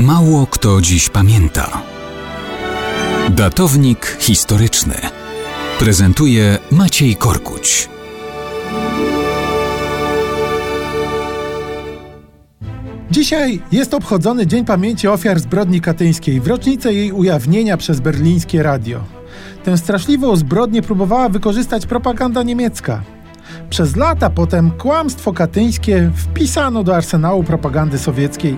Mało kto dziś pamięta. Datownik historyczny prezentuje Maciej Korkuć. Dzisiaj jest obchodzony Dzień Pamięci Ofiar Zbrodni Katyńskiej w rocznicę jej ujawnienia przez berlińskie radio. Tę straszliwą zbrodnię próbowała wykorzystać propaganda niemiecka. Przez lata potem kłamstwo katyńskie wpisano do arsenału propagandy sowieckiej,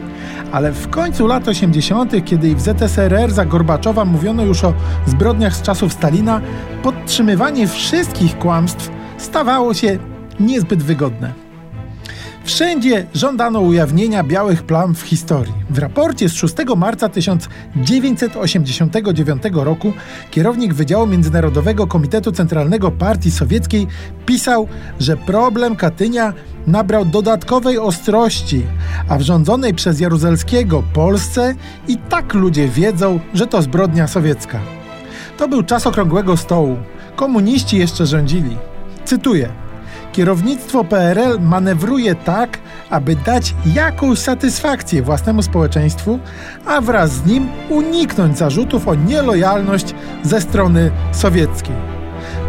ale w końcu lat 80., kiedy w ZSRR za Gorbaczowa mówiono już o zbrodniach z czasów Stalina, podtrzymywanie wszystkich kłamstw stawało się niezbyt wygodne. Wszędzie żądano ujawnienia białych plam w historii. W raporcie z 6 marca 1989 roku kierownik Wydziału Międzynarodowego Komitetu Centralnego Partii Sowieckiej pisał, że problem Katynia nabrał dodatkowej ostrości, a w rządzonej przez Jaruzelskiego Polsce i tak ludzie wiedzą, że to zbrodnia sowiecka. To był czas okrągłego stołu. Komuniści jeszcze rządzili. Cytuję. Kierownictwo PRL manewruje tak, aby dać jakąś satysfakcję własnemu społeczeństwu, a wraz z nim uniknąć zarzutów o nielojalność ze strony sowieckiej.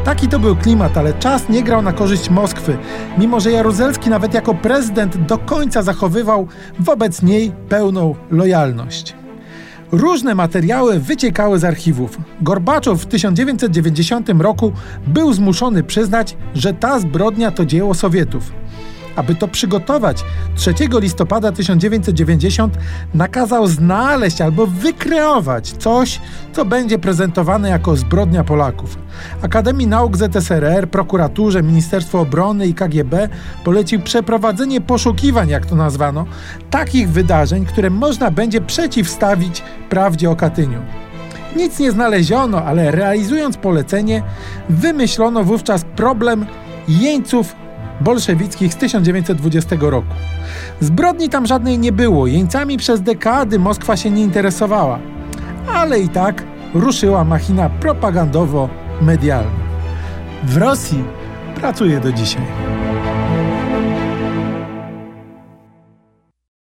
Taki to był klimat, ale czas nie grał na korzyść Moskwy, mimo że Jaruzelski nawet jako prezydent do końca zachowywał wobec niej pełną lojalność. Różne materiały wyciekały z archiwów. Gorbaczow w 1990 roku był zmuszony przyznać, że ta zbrodnia to dzieło Sowietów. Aby to przygotować, 3 listopada 1990 nakazał znaleźć albo wykreować coś, co będzie prezentowane jako zbrodnia Polaków. Akademii Nauk ZSRR, prokuraturze, Ministerstwu Obrony i KGB polecił przeprowadzenie poszukiwań, jak to nazwano, takich wydarzeń, które można będzie przeciwstawić prawdzie o Katyniu. Nic nie znaleziono, ale realizując polecenie, wymyślono wówczas problem jeńców bolszewickich z 1920 roku. Zbrodni tam żadnej nie było, jeńcami przez dekady Moskwa się nie interesowała, ale i tak ruszyła machina propagandowo-medialna. W Rosji pracuje do dzisiaj.